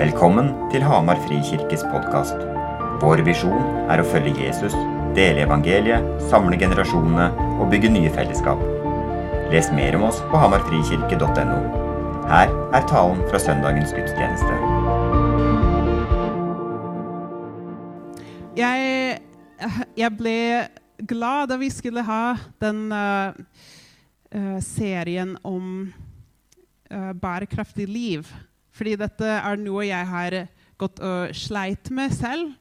Velkommen til Hamar Frikirkes podkast. Vår visjon er å følge Jesus, dele evangeliet, samle generasjonene og bygge nye fellesskap. Les mer om oss på hamarfrikirke.no. Her er talen fra søndagens gudstjeneste. Jeg, jeg ble glad da vi skulle ha den uh, uh, serien om uh, bærekraftig liv. Fordi dette er noe jeg har gått og sleit med selv.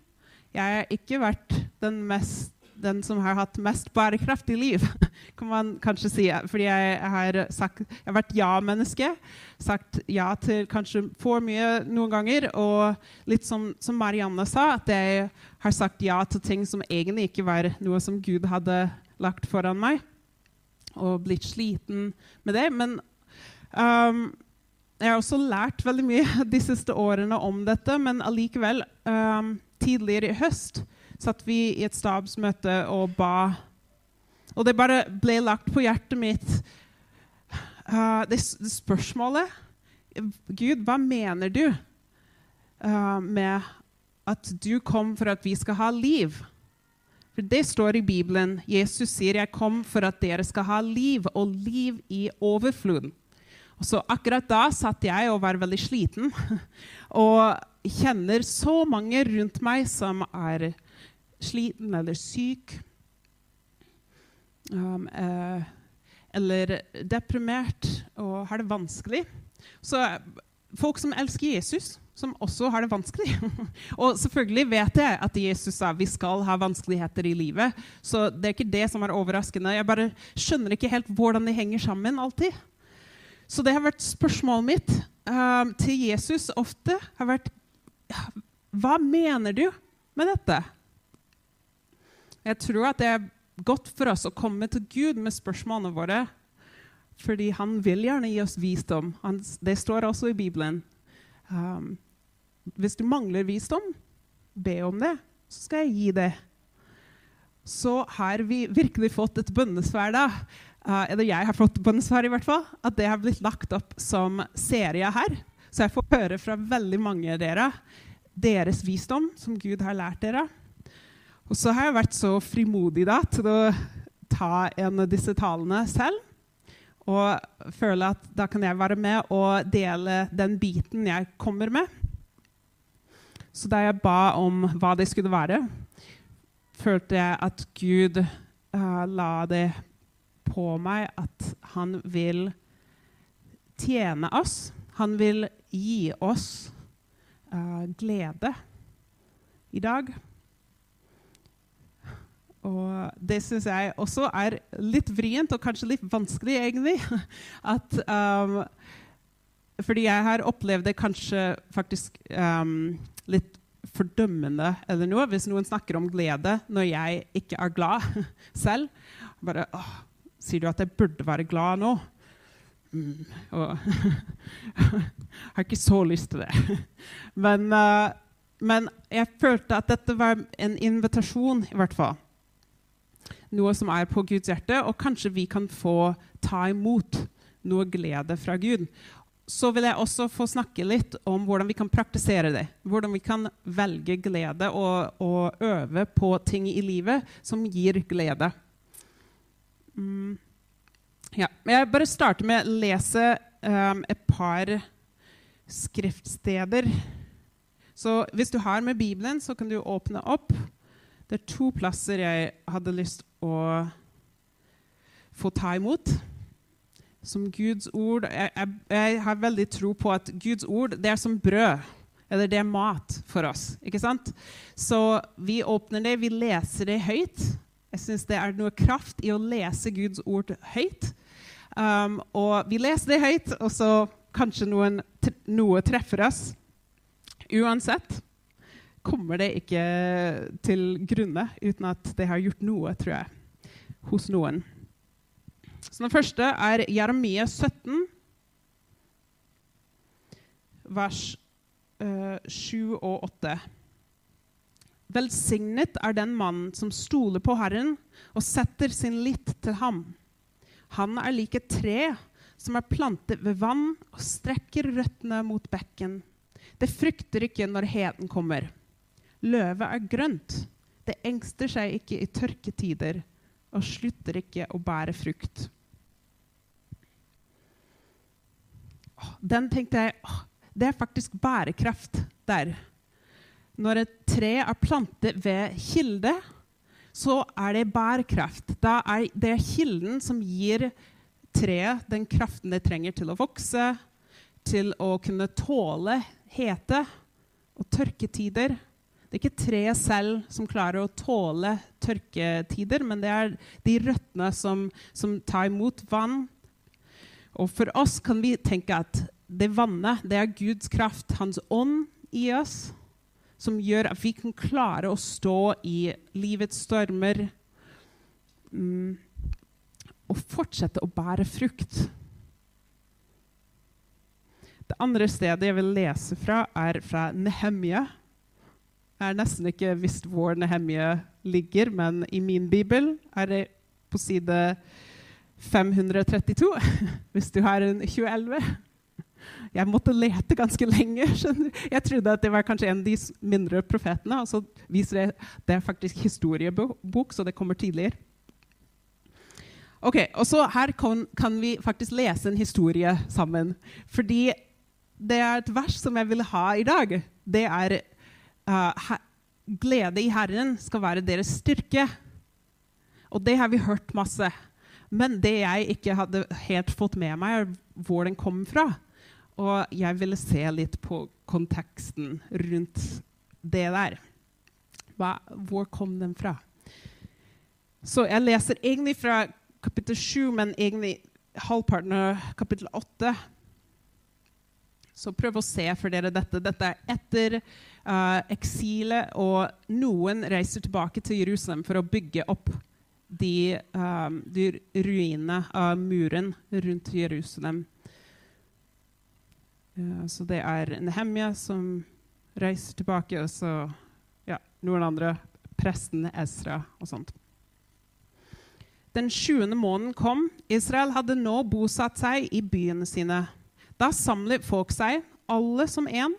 Jeg har ikke vært den, mest, den som har hatt mest bærekraftig liv, kan man kanskje si. Fordi jeg har, sagt, jeg har vært ja-menneske. Sagt ja til kanskje for mye noen ganger. Og litt som, som Marianne sa, at jeg har sagt ja til ting som egentlig ikke var noe som Gud hadde lagt foran meg. Og blitt sliten med det. Men um, jeg har også lært veldig mye de siste årene om dette, men allikevel um, Tidligere i høst satt vi i et stabsmøte og ba. Og det bare ble lagt på hjertet mitt uh, det, det, spørsmålet Gud, hva mener du uh, med at du kom for at vi skal ha liv? For det står i Bibelen. Jesus sier, 'Jeg kom for at dere skal ha liv, og liv i overflod'. Og så akkurat da satt jeg og var veldig sliten. Og kjenner så mange rundt meg som er sliten eller syk. Um, eh, eller deprimert og har det vanskelig. Så folk som elsker Jesus, som også har det vanskelig. og selvfølgelig vet jeg at Jesus sa vi skal ha vanskeligheter i livet. Så det er ikke det som er overraskende. Jeg bare skjønner ikke helt hvordan de henger sammen alltid. Så det har vært spørsmålet mitt um, til Jesus ofte har vært Hva mener du med dette? Jeg tror at det er godt for oss å komme til Gud med spørsmålene våre. Fordi han vil gjerne gi oss visdom. Han, det står også i Bibelen. Um, hvis du mangler visdom, be om det, så skal jeg gi det. Så har vi virkelig fått et bønnesverd da. Uh, eller jeg har fått bønnesvar, i hvert fall. At det har blitt lagt opp som serie her. Så jeg får høre fra veldig mange av dere deres visdom, som Gud har lært dere. Og så har jeg vært så frimodig da, til å ta en av disse talene selv. Og føle at da kan jeg være med og dele den biten jeg kommer med. Så da jeg ba om hva det skulle være, følte jeg at Gud uh, la det på meg at han vil tjene oss. Han vil gi oss uh, glede i dag. Og det syns jeg også er litt vrient og kanskje litt vanskelig, egentlig. At, um, fordi jeg har opplevd det kanskje faktisk um, litt fordømmende eller noe hvis noen snakker om glede når jeg ikke er glad selv. Bare, åh, Sier du at jeg burde være glad nå? Mm, og jeg har ikke så lyst til det. Men, uh, men, jeg følte at dette var en invitasjon, i hvert fall. Noe som er på Guds hjerte, og kanskje vi kan få ta imot noe glede fra Gud. Så vil jeg også få snakke litt om hvordan vi kan praktisere det. Hvordan vi kan velge glede og, og øve på ting i livet som gir glede. Mm. Ja. Jeg bare starter med å lese um, et par skriftsteder. Så hvis du har med Bibelen, så kan du åpne opp. Det er to plasser jeg hadde lyst å få ta imot. Som Guds ord jeg, jeg, jeg, har veldig tro på at Guds ord det er som brød. Eller det er mat for oss. ikke sant? Så vi åpner det, vi leser det høyt. Jeg syns det er noe kraft i å lese Guds ord høyt. Um, og vi leser det høyt, og så kanskje noen, noe treffer oss. Uansett kommer det ikke til grunne uten at det har gjort noe, tror jeg, hos noen. Så Den første er Jeremia 17, vers uh, 7 og 8. Velsignet er den mannen som stoler på Herren og setter sin litt til ham. Han er lik et tre som er plantet ved vann og strekker røttene mot bekken. Det frykter ikke når heten kommer. Løvet er grønt. Det engster seg ikke i tørketider og slutter ikke å bære frukt. Den tenkte jeg Det er faktisk bærekraft der. Når et tre er plantet ved kilde, så er det bærekraft. Da er det kilden som gir treet den kraften det trenger til å vokse, til å kunne tåle hete og tørketider. Det er ikke treet selv som klarer å tåle tørketider, men det er de røttene som, som tar imot vann. Og for oss kan vi tenke at det vannet det er Guds kraft, Hans ånd i oss, som gjør at vi kan klare å stå i livets stormer mm, og fortsette å bære frukt. Det andre stedet jeg vil lese fra, er fra Nehemia. Jeg har nesten ikke visst hvor Nehemia ligger, men i min bibel er det på side 532, hvis du har en 2011. Jeg måtte lete ganske lenge. skjønner? Jeg trodde at det var kanskje en av de mindre profetene. og så viser det det er faktisk historiebok, så det kommer tidligere. Ok, og så Her kan, kan vi faktisk lese en historie sammen. Fordi det er et vers som jeg vil ha i dag. Det er uh, Glede i Herren skal være deres styrke. Og det har vi hørt masse. Men det jeg ikke hadde helt fått med meg, er hvor den kom fra. Og jeg ville se litt på konteksten rundt det der. Hva, hvor kom den fra? Så jeg leser egentlig fra kapittel 7, men egentlig halvparten av kapittel 8. Så prøv å se for dere dette. Dette er etter uh, eksilet, og noen reiser tilbake til Jerusalem for å bygge opp de, um, de ruinene av muren rundt Jerusalem. Uh, så det er Nehemia som reiser tilbake, og så ja, noen andre. Presten Ezra og sånt. Den sjuende måneden kom. Israel hadde nå bosatt seg i byene sine. Da samlet folk seg, alle som én,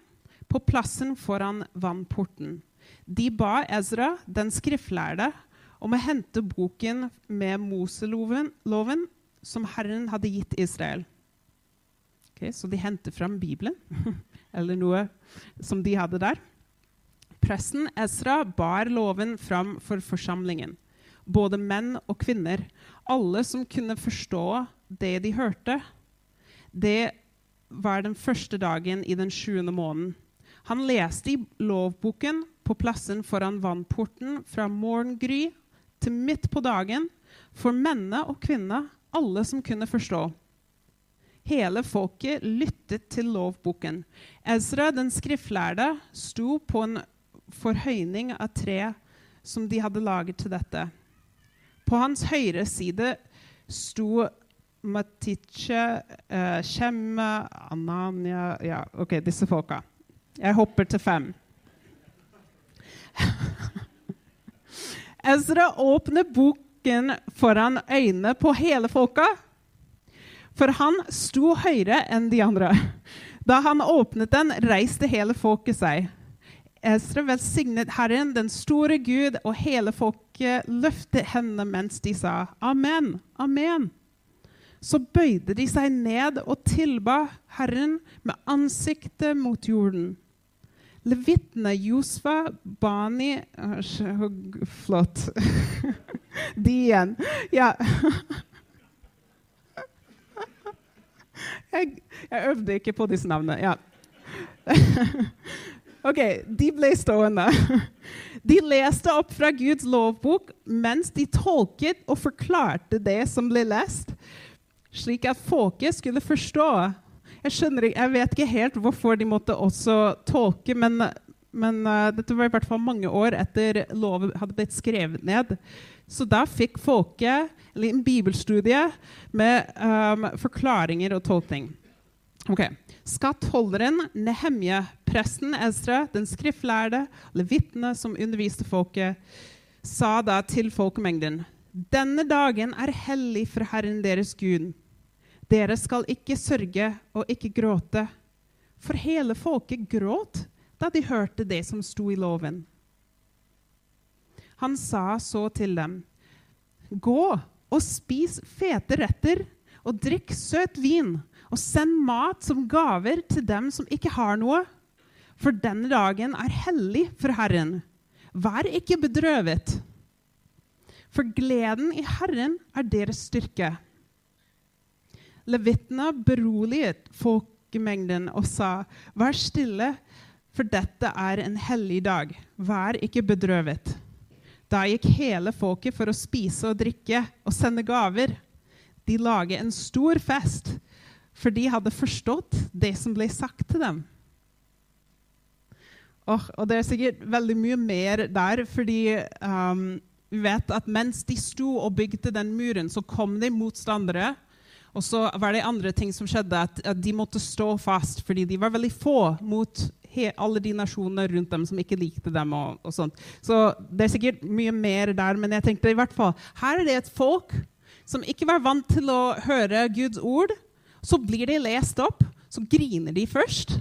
på plassen foran vannporten. De ba Ezra, den skriftlærde, om å hente boken med Moseloven loven, som Herren hadde gitt Israel. Okay, så de henter fram Bibelen, eller noe som de hadde der. Presten Ezra bar loven fram for forsamlingen, både menn og kvinner, alle som kunne forstå det de hørte. Det var den første dagen i den sjuende måneden. Han leste i lovboken på plassen foran vannporten fra morgengry til midt på dagen for mennene og kvinnene, alle som kunne forstå. Hele folket lyttet til lovboken. Ezra, den skriftlærde, sto på en forhøyning av tre som de hadde laget til dette. På hans høyre side sto Matiche, uh, Shemma, Anania Ja, OK, disse folka. Jeg hopper til fem. Ezra åpner boken foran øynene på hele folka. For han sto høyere enn de andre. Da han åpnet den, reiste hele folket seg. Esra velsignet Herren, den store Gud, og hele folket løftet hendene mens de sa amen, amen så bøyde de seg ned og tilba Herren med ansiktet mot jorden. Levitene Josfa, Bani Flott. De igjen. Ja. Jeg, jeg øvde ikke på disse navnene. Ja. OK, de ble stående. De leste opp fra Guds lovbok mens de tolket og forklarte det som ble lest slik at folket skulle forstå. Jeg, skjønner, jeg vet ikke helt hvorfor de måtte også tolke, men, men uh, dette var i hvert fall mange år etter loven hadde blitt skrevet ned. Så da fikk folket en bibelstudie med um, forklaringer og tolkning. Okay. Skattholderen Nehemje, presten Ezra, den skriftlærde, levitene som underviste folket, sa da til folkemengden denne dagen er hellig for Herren deres Gud. Dere skal ikke sørge og ikke gråte, for hele folket gråt da de hørte det som sto i loven. Han sa så til dem, Gå og spis fete retter og drikk søt vin, og send mat som gaver til dem som ikke har noe. For denne dagen er hellig for Herren. Vær ikke bedrøvet. For gleden i Herren er deres styrke. Levitene beroliget folkemengden og sa, Vær stille, for dette er en hellig dag. Vær ikke bedrøvet. Da gikk hele folket for å spise og drikke og sende gaver. De laget en stor fest, for de hadde forstått det som ble sagt til dem. Og, og det er sikkert veldig mye mer der, fordi um, vi vet at mens de sto og bygde den muren, så kom de motstandere. Og så var det andre ting som skjedde, at, at de måtte stå fast fordi de var veldig få mot alle de nasjonene rundt dem som ikke likte dem. og, og sånt. Så det er sikkert mye mer der, men jeg tenkte i hvert fall, her er det et folk som ikke var vant til å høre Guds ord. Så blir de lest opp, så griner de først.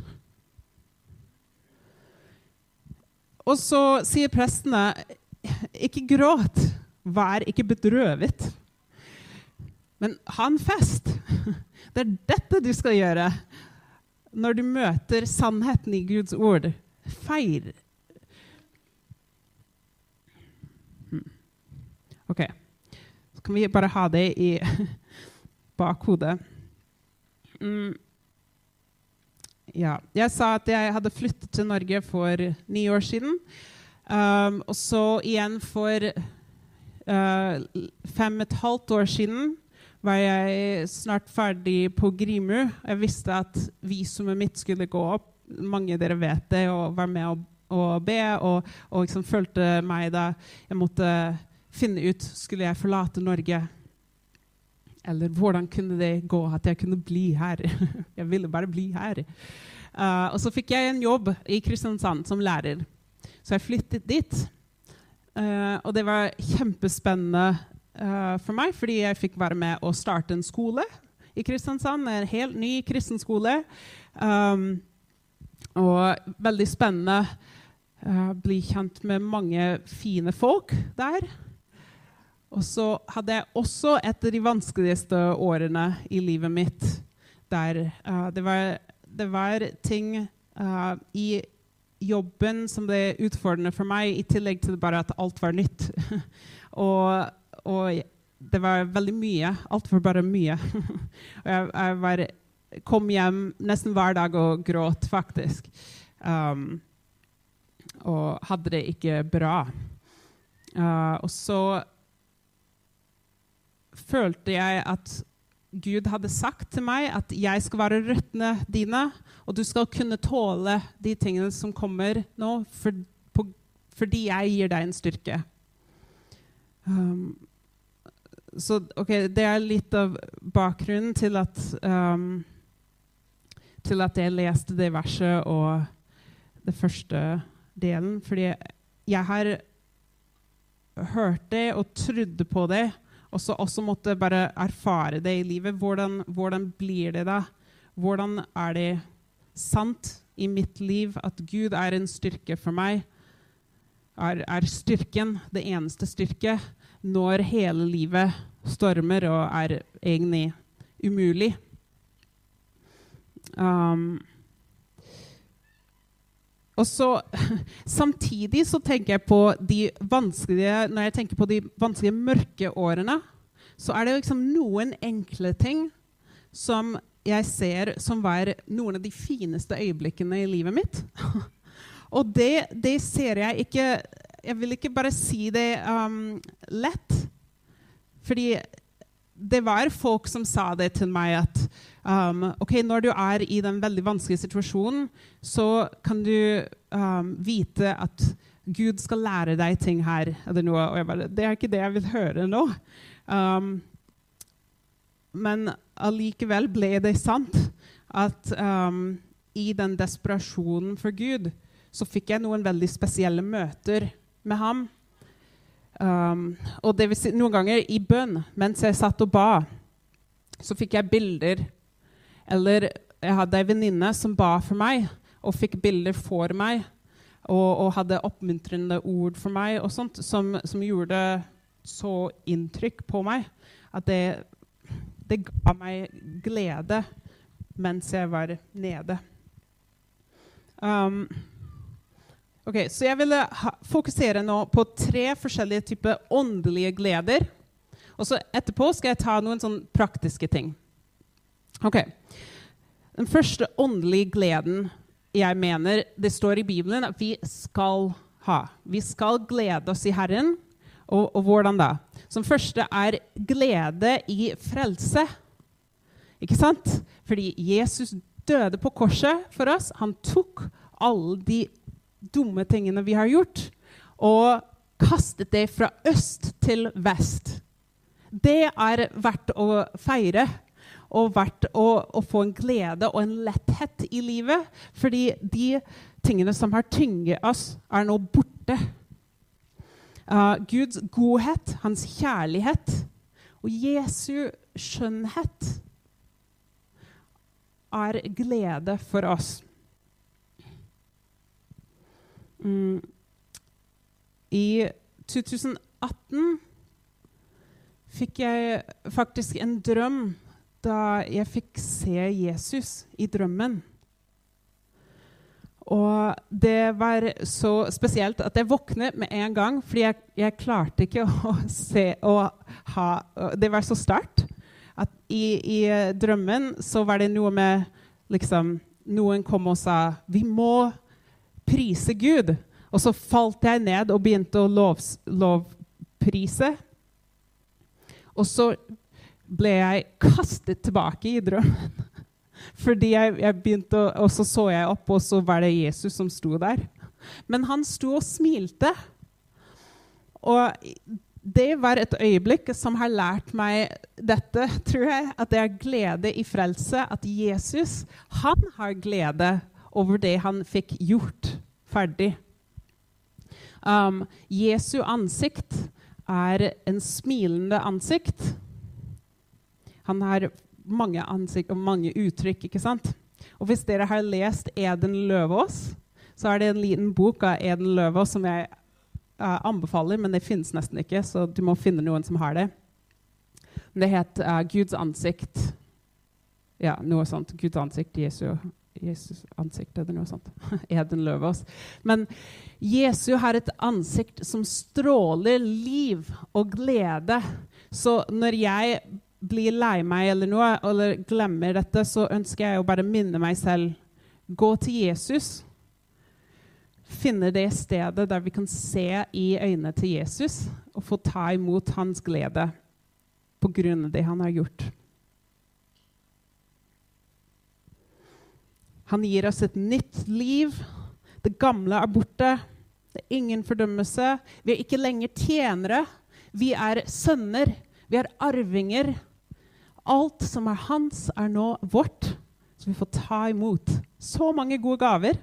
Og så sier prestene, ikke gråt, vær ikke bedrøvet. Men ha en fest. Det er dette du skal gjøre når du møter sannheten i Guds ord. Feir. Hmm. OK. Så kan vi bare ha det i bakhodet. Mm. Ja. Jeg sa at jeg hadde flyttet til Norge for ni år siden. Um, og så igjen for uh, fem og et halvt år siden var jeg snart ferdig på Grimu. Jeg visste at visumet mitt skulle gå opp. Mange av dere vet det, og var med og, og be. Og, og liksom følte meg da jeg måtte finne ut skulle jeg forlate Norge. Eller hvordan kunne det gå at jeg kunne bli her? jeg ville bare bli her. Uh, og så fikk jeg en jobb i Kristiansand som lærer. Så jeg flyttet dit. Uh, og det var kjempespennende uh, for meg, fordi jeg fikk være med å starte en skole i Kristiansand. En helt ny kristen skole. Um, og veldig spennende uh, bli kjent med mange fine folk der. Og så hadde jeg også et av de vanskeligste årene i livet mitt der uh, det, var, det, var, ting uh, i jobben som ble utfordrende for meg, i tillegg til bare at alt var nytt. og og det var veldig mye. Alt var bare mye. og jeg, jeg var, kom hjem nesten hver dag og gråt, faktisk. Um, og hadde det ikke bra. Uh, og så følte jeg at Gud hadde sagt til meg at jeg skal være røttene dine, og du skal kunne tåle de tingene som kommer nå, for, på, fordi jeg gir deg en styrke. Um, så okay, det er litt av bakgrunnen til at um, til at jeg leste det verset og den første delen. Fordi jeg har hørt det og trodde på det, og så også måtte bare erfare det i livet. Hvordan, hvordan blir det da? Hvordan er det sant i mitt liv at Gud er en styrke for meg? Er, er styrken det eneste styrke? Når hele livet stormer og er egentlig umulig. Um, og så, Samtidig så tenker jeg på de vanskelige når jeg tenker på de vanskelige mørke årene, så er det liksom noen enkle ting som jeg ser som var noen av de fineste øyeblikkene i livet mitt. og det, det ser jeg ikke jeg vil ikke bare si det um, lett. Fordi det var folk som sa det til meg at um, ok, når du er i den veldig vanskelige situasjonen, så kan du um, vite at Gud skal lære deg ting her. eller noe. Og jeg bare, det er ikke det jeg vil høre nå. Um, men allikevel ble det sant at um, i den desperasjonen for Gud så fikk jeg noen veldig spesielle møter med ham. Um, og det vil si, noen ganger i bønn, mens jeg satt og ba, så fikk jeg bilder eller jeg hadde ei venninne som ba for meg og fikk bilder for meg og, og hadde oppmuntrende ord for meg og sånt, som, som gjorde så inntrykk på meg at det, det ga meg glede mens jeg var nede. Um, ok, Så jeg ville ha, fokusere nå på tre forskjellige typer åndelige gleder. Og så etterpå skal jeg ta noen sånn praktiske ting. Ok. Den første åndelige gleden jeg mener det står i Bibelen at vi skal ha. Vi skal glede oss i Herren. Og, og hvordan da? Som første er glede i frelse. Ikke sant? Fordi Jesus døde på korset for oss. Han tok alle de dumme tingene vi har gjort, og kastet det fra øst til vest. Det er verdt å feire og verdt å, å, få en glede og en letthet i livet. Fordi de tingene som har tynget oss, er nå borte. Uh, Guds godhet, hans kjærlighet og Jesu skjønnhet er glede for oss. Mm. I 2018 fikk jeg faktisk en drøm da jeg fikk se Jesus i drømmen. Og det var så spesielt at jeg våknet med en gang, fordi jeg, jeg klarte ikke å se og ha Det var så sterkt at i, i, drømmen så var det noe med liksom Noen kom og sa 'Vi må prise Gud'. Og så falt jeg ned og begynte å lovs, lovprise. Og så ble jeg kastet tilbake i drømmen. Fordi jeg, jeg begynte å, Og så så jeg opp, og så var det Jesus som sto der. Men han sto og smilte. Og det var et øyeblikk som har lært meg dette, tror jeg. At det er glede i frelse. At Jesus, han har glede over det han fikk gjort ferdig. Um, Jesu ansikt er en smilende ansikt. Han har mange ansikt og mange uttrykk. ikke sant? Og hvis dere har lest 'Eden Løvaas', så er det en liten bok av Eden Løvaas som jeg uh, anbefaler, men det finnes nesten ikke, så du må finne noen som har det. Det het uh, 'Guds ansikt'. Ja, noe sånt. Guds ansikt, Jesu, Jesus ansikt, eller noe sånt. Eden Løvaas. Men Jesu har et ansikt som stråler liv og glede. Så når jeg blir lei meg eller noe, eller glemmer dette, så ønsker jeg å bare minne meg selv. Gå til Jesus. Finne det stedet der vi kan se i øynene til Jesus og få ta imot hans glede på grunn av det han har gjort. Han gir oss et nytt liv. Det gamle er borte. Det er ingen fordømmelse. Vi er ikke lenger tjenere. Vi er sønner. Vi er arvinger. Alt som er hans, er nå vårt, så vi får ta imot. Så mange gode gaver.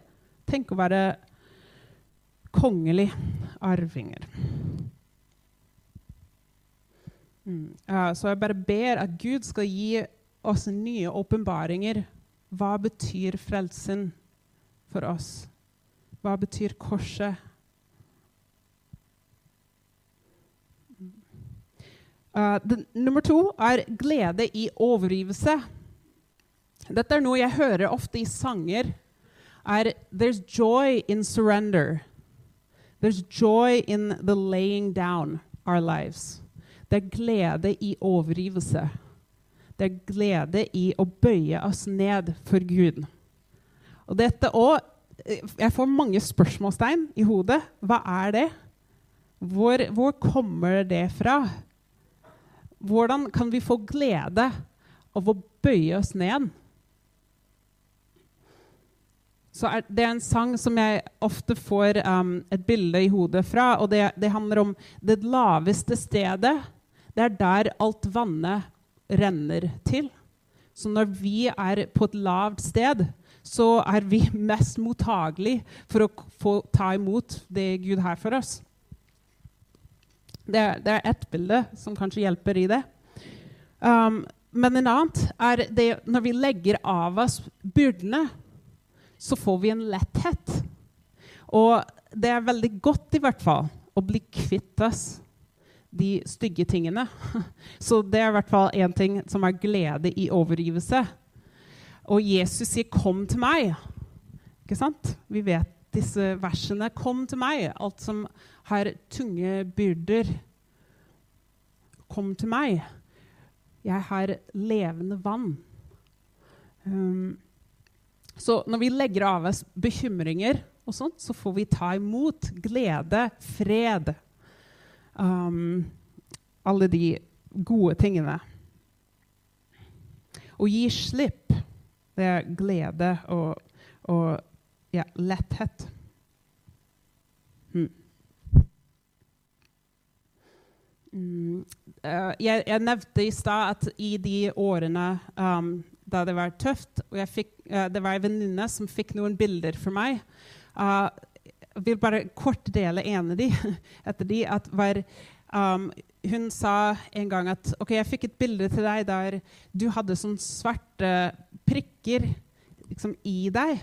Tenk å være kongelig arvinger. Mm. Ja, så jeg bare ber at Gud skal gi oss nye åpenbaringer. Hva betyr frelsen for oss? Hva betyr korset? Uh, den, nummer to er glede i overgivelse. Dette er noe jeg hører ofte i sanger. er There's joy in surrender. There's joy in the laying down our lives. Det er glede i overgivelse. Det er glede i å bøye oss ned for Gud. Og dette også, Jeg får mange spørsmålstegn i hodet. Hva er det? Hvor, hvor kommer det fra? Hvordan kan vi få glede av å bøye oss ned? Så er det er en sang som jeg ofte får um, et bilde i hodet fra. og det, det, handler om det laveste stedet. Det er der alt vannet renner til. Så når vi er på et lavt sted, så er vi mest mottagelige for å få ta imot det Gud har for oss. Det, det er ett bilde som kanskje hjelper i det. Um, men en annet er det når vi legger av oss byrdene, så får vi en letthet. Og det er veldig godt, i hvert fall, å bli kvitt oss de stygge tingene. Så det er i hvert fall én ting som er glede i overgivelse. Og Jesus sier 'kom til meg'. Ikke sant? Vi vet disse versene. 'Kom til meg, alt som har tunge byrder'. Kom til meg. Jeg har levende vann. Um, så når vi legger av oss bekymringer, og sånt, så får vi ta imot glede, fred. Um, alle de gode tingene. Å gi slipp, det er glede og, og ja, letthet. Hmm. Mm. Uh, jeg, jeg, nevnte i stad at i de årene um, da det var tøft og fikk, uh, Det var en venninne som fikk noen bilder for meg. Uh, vil bare kort dele en av de. etter de at var, um, Hun sa en gang at ok, jeg fikk et bilde til deg der du hadde sånne svarte prikker liksom, i deg,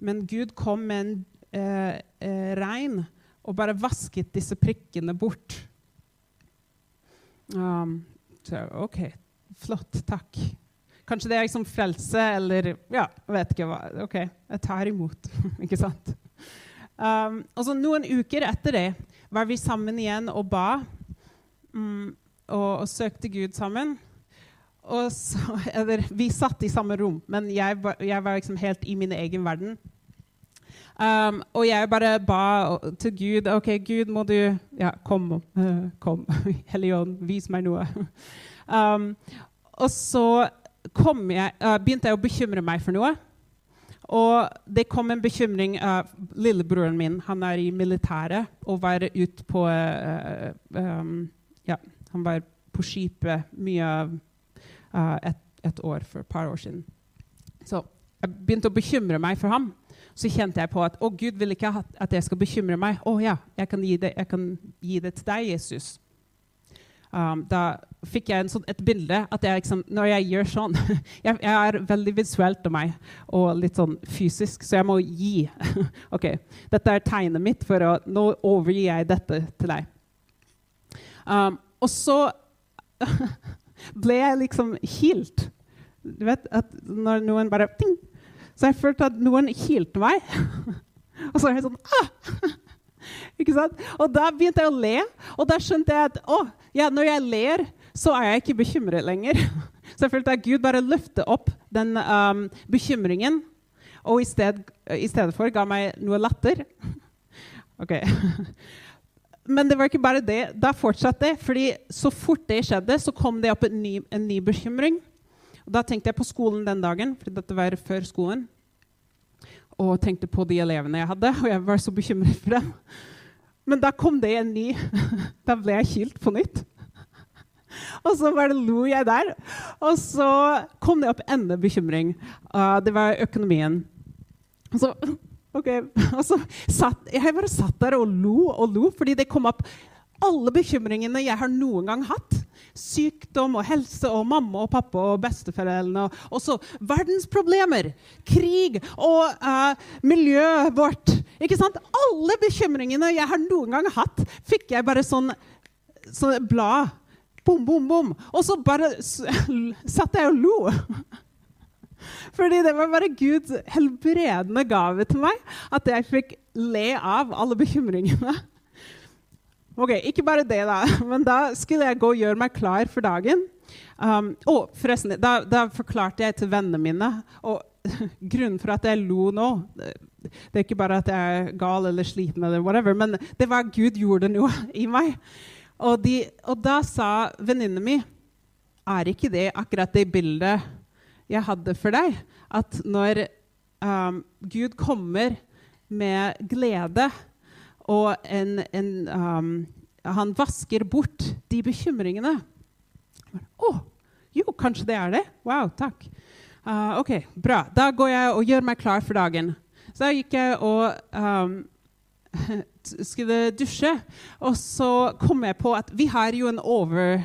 men Gud kom med en uh, uh, regn og bare vasket disse prikkene bort. Um, så OK, flott, takk. Kanskje det er liksom frelse, eller Ja, vet ikke hva. OK, jeg tar imot. ikke sant? Um, og så Noen uker etter det var vi sammen igjen og ba um, og, og, søkte Gud sammen. Så, eller, vi satt i samme rom, men jeg, jeg var liksom helt i min egen verden. Um, og jeg bare ba til Gud OK, Gud, må du Ja, kom. Uh, kom. Helligånd, vis meg noe. Um, og så jeg, uh, begynte jeg å bekymre meg for noe. Og det kom en bekymring av lillebroren min. Han er i militæret og var ute på uh, um, Ja, han var på skipet mye av uh, et, et, år for et par år siden. Så jeg begynte å bekymre meg for ham så kjente jeg på at å, Gud vil ikke at jeg skal bekymre meg. Å ja, jeg kan gi det, kan gi det til deg, Jesus. Um, da fikk jeg sånn, et bilde at jeg, liksom, når jeg gjør sånn jeg, jeg, er veldig visuelt av meg og litt sånn fysisk, så jeg må gi. OK, dette er tegnet mitt, for å, nå overgir jeg dette til deg. Um, og så ble jeg liksom hilt. Du vet at når noen bare ting, så jeg følte at noen healte meg. og så er jeg sånn ah! Ikke sant? Og da begynte jeg å le, og da skjønte jeg at å, ja, når jeg ler, så er jeg ikke bekymret lenger. Så jeg følte at Gud bare løftet opp den um, bekymringen, og i, sted, i stedet for ga meg noe latter. Ok. Men det var ikke bare det. Da fortsatte det. fordi så fort det skjedde, så kom det opp en ny, en ny bekymring. Og da tenkte jeg på skolen den dagen, for dette var før skolen. Og tenkte på de elevene jeg hadde, og jeg var så bekymret for dem. Men da kom det en ny. Da ble jeg kilt på nytt. Og så bare lo jeg der. Og så kom det opp enda bekymring. Uh, det var økonomien. Og så, okay. og så satt jeg bare satt der og lo og lo, fordi det kom opp alle bekymringene jeg har noen gang hatt. Sykdom og helse og mamma og pappa og besteforeldrene. Og så verdensproblemer, krig og uh, miljøet vårt. Ikke sant? Alle bekymringene jeg har noen gang hatt, fikk jeg bare sånn, sånn blad. Bom, bom, bom. Og så bare satt jeg og lo. Fordi det var bare Guds helbredende gave til meg at jeg fikk le av alle bekymringene. Ok, Ikke bare det, da. Men da skulle jeg gå og gjøre meg klar for dagen. Um, og forresten, da, da, forklarte jeg til vennene mine Og grunnen for at jeg lo nå Det er ikke bare at jeg er gal eller sliten, eller whatever, men det var Gud gjorde noe i meg. Og, de, og da sa venninnen min Er ikke det akkurat det bildet jeg hadde for deg? At når um, Gud kommer med glede og en, en, um, han vasker bort de bekymringene. Å, oh, jo, kanskje det er det? Wow, takk. Uh, OK, bra. Da går jeg og gjør meg klar for dagen. Så da gikk jeg og um, skulle dusje, og så kom jeg på at vi har jo en over,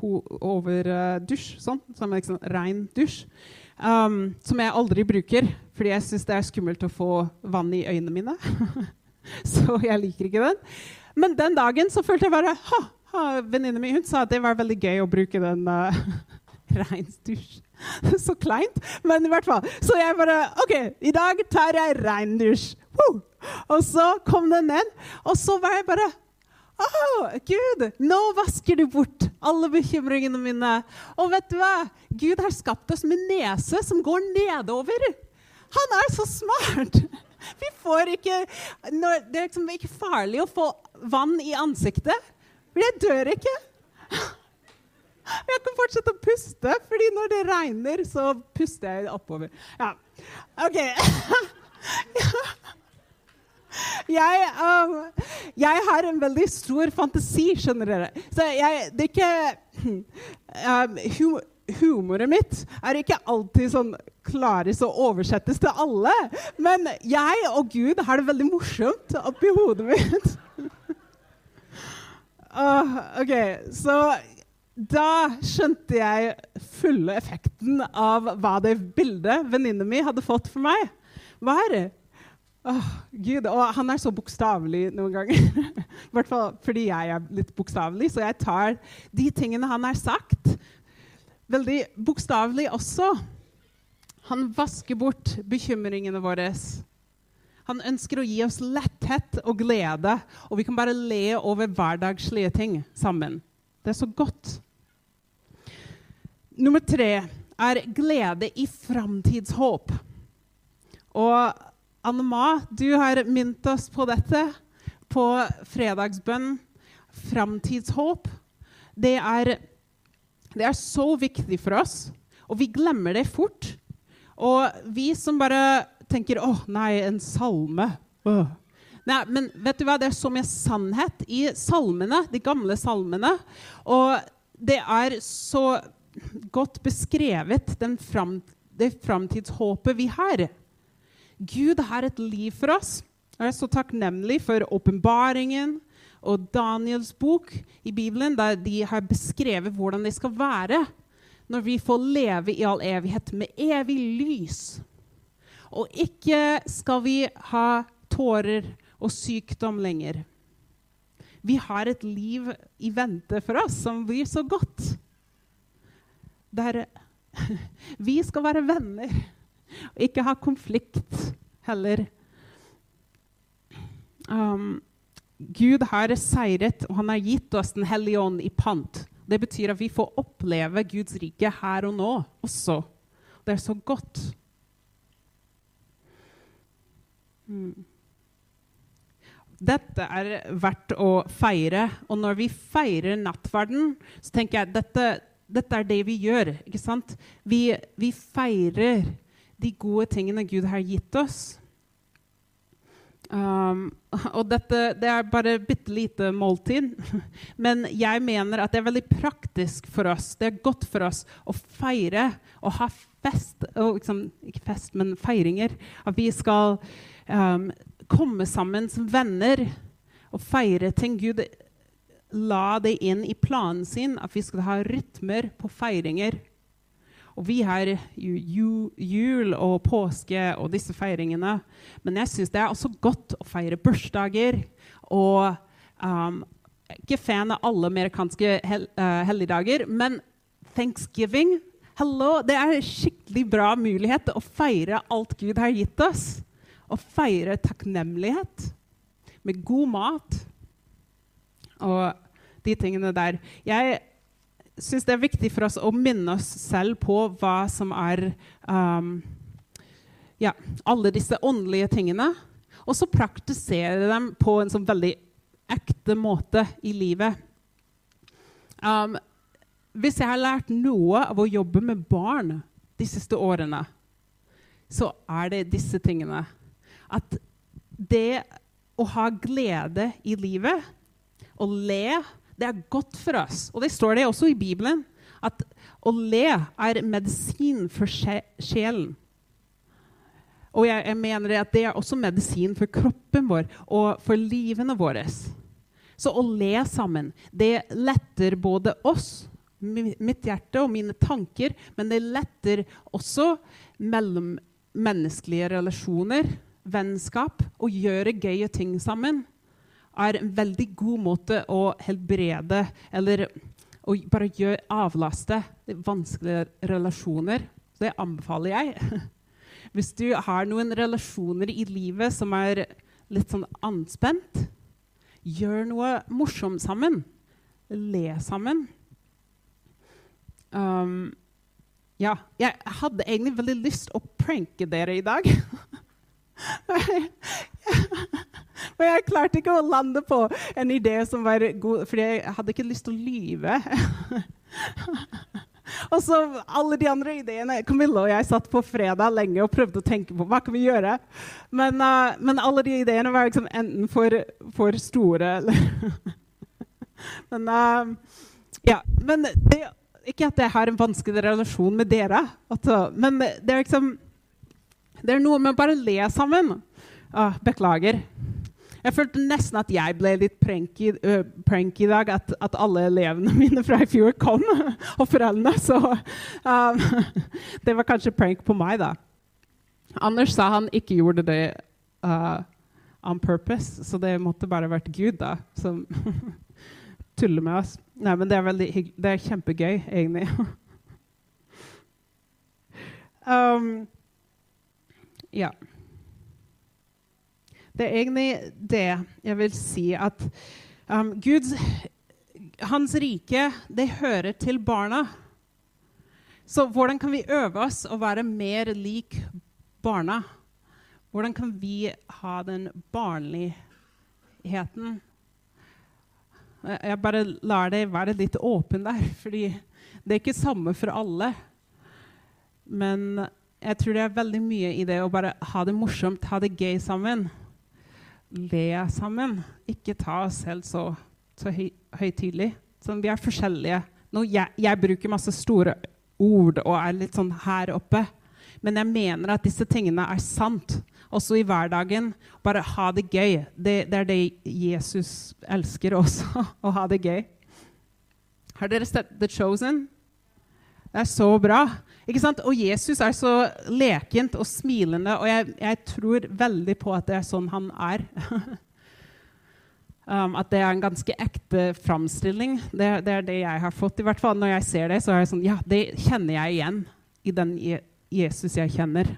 ho over uh, sånn, som en ren rein dusj. Um, som jeg aldri bruker, fordi jeg syns det er skummelt å få vann i øynene mine. så jeg liker ikke den. Men den dagen så følte jeg bare ha, ha Venninnen min hun sa at det var veldig gøy å bruke den uh, reinsdusj. så kleint, men i hvert fall. Så jeg bare OK, i dag tar jeg regndusj. Uh! Og så kom den ned, og så var jeg bare å, oh, Gud, nå vasker du bort alle bekymringene mine. Og vet du hva? Gud har skapt oss med nese som går nedover. Han er så smart. Vi får ikke når, Det er liksom ikke farlig å få vann i ansiktet. For jeg dør ikke. Jeg kan fortsette å puste, fordi når det regner, så puster jeg oppover. Ja, OK. Jeg, um, jeg, har en veldig stor fantasi, skjønner dere. Så jeg, det er ikke um, hum, Humoret mitt er ikke alltid sånn klares å oversettes til alle. Men jeg og Gud har det veldig morsomt oppi hodet mitt. uh, OK, så da skjønte jeg fulle effekten av hva det bildet venninnen min hadde fått for meg, var. Oh, Gud, og han er så bokstavelig noen ganger. I hvert fall fordi jeg er litt bokstavelig. Så jeg tar de tingene han har sagt, veldig bokstavelig også. Han vasker bort bekymringene våre. Han ønsker å gi oss letthet og glede, og vi kan bare le over hverdagslige ting sammen. Det er så godt. Nummer tre er glede i framtidshåp. Og Anne-Ma, du har minnet oss på dette på fredagsbønn. Framtidshåp. Det er, det er så viktig for oss, og vi glemmer det fort. Og vi som bare tenker 'Å, nei, en salme'. Åh. Nei, men vet du hva? Det er så mye sannhet i salmene, de gamle salmene. Og det er så godt beskrevet, fram, det framtidshåpet vi har. Gud har et liv for oss. Jeg er så takknemlig for åpenbaringen og Daniels bok i Bibelen, der de har beskrevet hvordan det skal være når vi får leve i all evighet med evig lys. Og ikke skal vi ha tårer og sykdom lenger. Vi har et liv i vente for oss som blir så godt. Der vi skal være venner og ikke ha konflikt heller. Um, Gud har seiret, og han har gitt oss Den hellige ånd i pant. Det betyr at vi får oppleve Guds rike her og nå også. Det er så godt. Mm. Dette er verdt å feire. Og når vi feirer nattverden, så tenker jeg at dette, dette er det vi gjør. ikke sant? Vi, vi feirer de gode tingene Gud har gitt oss. Um, og dette det er bare bitte lite måltid. Men jeg mener at det er veldig praktisk for oss. Det er godt for oss å feire og ha fest. Og liksom, ikke fest, men feiringer. At vi skal um, komme sammen som venner og feire ting. Gud la det inn i planen sin at vi skal ha rytmer på feiringer. Og vi har jul og påske og disse feiringene. Men jeg syns det er også godt å feire bursdager. Og um, ikke fan av alle amerikanske hel uh, helligdager, men thanksgiving hello, Det er en skikkelig bra mulighet å feire alt Gud har gitt oss. Og feire takknemlighet med god mat og de tingene der. Jeg syns det er viktig for oss å minne oss selv på hva som er um, ja, alle disse åndelige tingene. Og så praktisere dem på en sånn veldig ekte måte i livet. Um, hvis jeg har lært noe av å jobbe med barn de siste årene, så er det disse tingene. At det å ha glede i livet, å le det er godt for oss. Og det står det også i Bibelen. At å le er medisin for sjelen. Og jeg, jeg mener at det er også medisin for kroppen vår og for livene våre. Så å le sammen, det letter både oss mitt hjerte og mine tanker, men det letter også mellommenneskelige relasjoner, vennskap, å gjøre gøye ting sammen. Er en veldig god måte å helbrede eller å bare gjøre, avlaste vanskelige relasjoner. Så det anbefaler jeg. Hvis du har noen relasjoner i livet som er litt sånn anspent, gjør noe morsomt sammen. Le sammen. Um, ja, jeg hadde egentlig veldig lyst å pranke dere i dag. Men jeg klarte ikke å lande på en idé som var god, fordi jeg hadde ikke lyst til å lyve. og så alle de andre ideene Camilla og jeg satt på fredag lenge og prøvde å tenke på hva kan vi gjøre. Men, uh, men alle de ideene var liksom enten for, for store eller Men uh, ja. Men det, ikke at jeg har en vanskelig relasjon med dere, altså, men det er liksom Det er noe med å bare le sammen. Uh, beklager. Jeg følte nesten at jeg ble litt prank i, uh, prank i dag. At, at, alle elevene mine fra i fjor kom, og foreldrene. Så um, det var kanskje prank på meg, da. Anders sa han ikke gjorde det uh, on purpose, så det måtte bare vært Gud da, som tuller med oss. Nei, men det er, veldig det er kjempegøy, egentlig. um, ja. Det er egentlig det jeg vil si at um, Guds Hans rike, det hører til barna. Så hvordan kan vi øve oss å være mer lik barna? Hvordan kan vi ha den barnligheten? Jeg bare lar det være litt åpen der, fordi det er ikke samme for alle. Men jeg tror det er veldig mye i det å bare ha det morsomt, ha det gøy sammen. Le sammen. Ikke ta oss selv så, så høy, høytidelig. Sånn, vi er forskjellige. Nå, jeg, jeg, bruker masse store ord og er litt sånn her oppe. Men jeg mener at disse tingene er sant, også i hverdagen. Bare ha det gøy. Det, det er det Jesus elsker også, å ha det gøy. Har dere sett The Chosen? Det er så bra. Og Jesus er så lekent og smilende, og jeg, jeg tror veldig på at det er sånn han er. um, at det er en ganske ekte framstilling. Det, det, er det jeg har fått. i hvert fall Når jeg ser det, så er det sånn Ja, det kjenner jeg igjen i den Jesus jeg kjenner.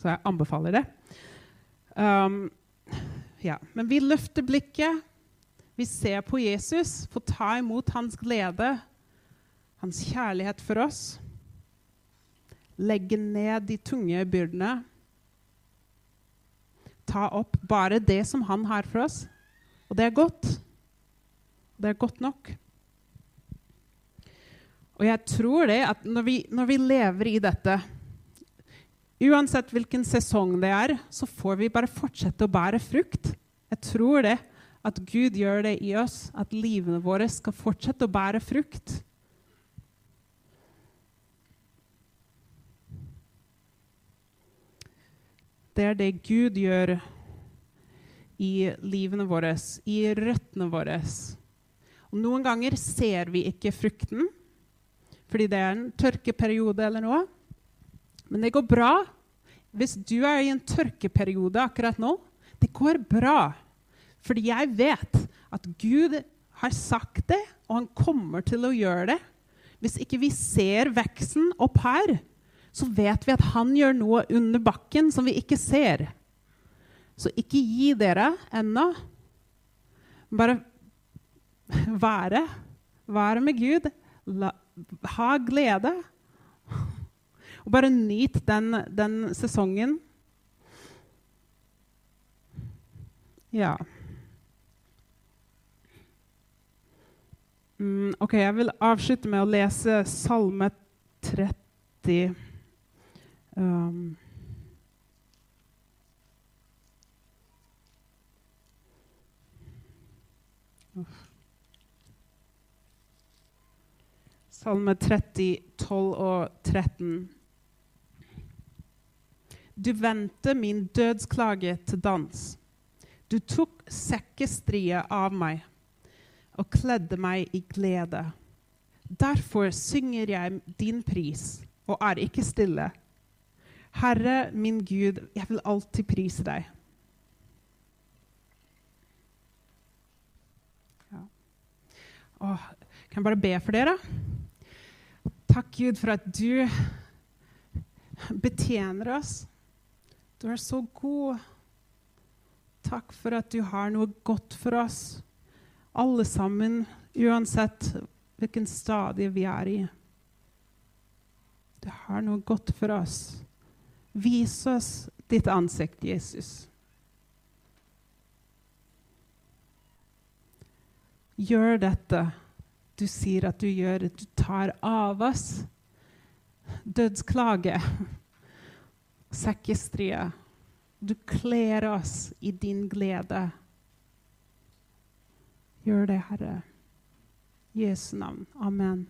Så jeg anbefaler det. Um, ja. Men vi løfter blikket. Vi ser på Jesus, får ta imot hans glede hans kjærlighet for oss. Legge ned de tunge byrdene. Ta opp bare det som han har for oss. Og det er godt. Det er godt nok. Og jeg tror det at når vi, når vi lever i dette Uansett hvilken sesong det er, så får vi bare fortsette å bære frukt. Jeg tror det. At Gud gjør det i oss. At livene våre skal fortsette å bære frukt. Det er det Gud gjør i livene våre, i røttene våre. Og noen ganger ser vi ikke frukten fordi det er en tørkeperiode eller noe. Men det går bra. Hvis du er i en tørkeperiode akkurat nå, det går bra. Fordi jeg vet at Gud har sagt det, og han kommer til å gjøre det. Hvis ikke vi ser veksten opp her, så vet vi at han gjør noe under bakken som vi ikke ser. Så ikke gi dere ennå. Bare være. Være med Gud. La, ha glede. Og bare nyt den, den sesongen. Ja. Mm, ok, jeg vil avslutte med å lese Salme 30. Um, Salme 30, 12 og 13. Du vendte min dødsklage til dans. Du tok sekkestriet av meg. og kledde meg i glede. Derfor synger jeg din pris og er ikke stille. Herre, min Gud, jeg vil alltid prise deg. Ja. Åh, kan jeg bare be for dere? Takk, Gud, for at du betjener oss. Du er så god. Takk for at du har noe godt for oss, alle sammen, uansett hvilken stadie vi er i. Du har noe godt for oss. Vis oss ditt ansikt, Jesus. Gjør dette du sier at du gjør. Du tar av oss dødsklage, sekkestrie. Du kler oss i din glede. Gjør det, Herre. Jesu navn. Amen.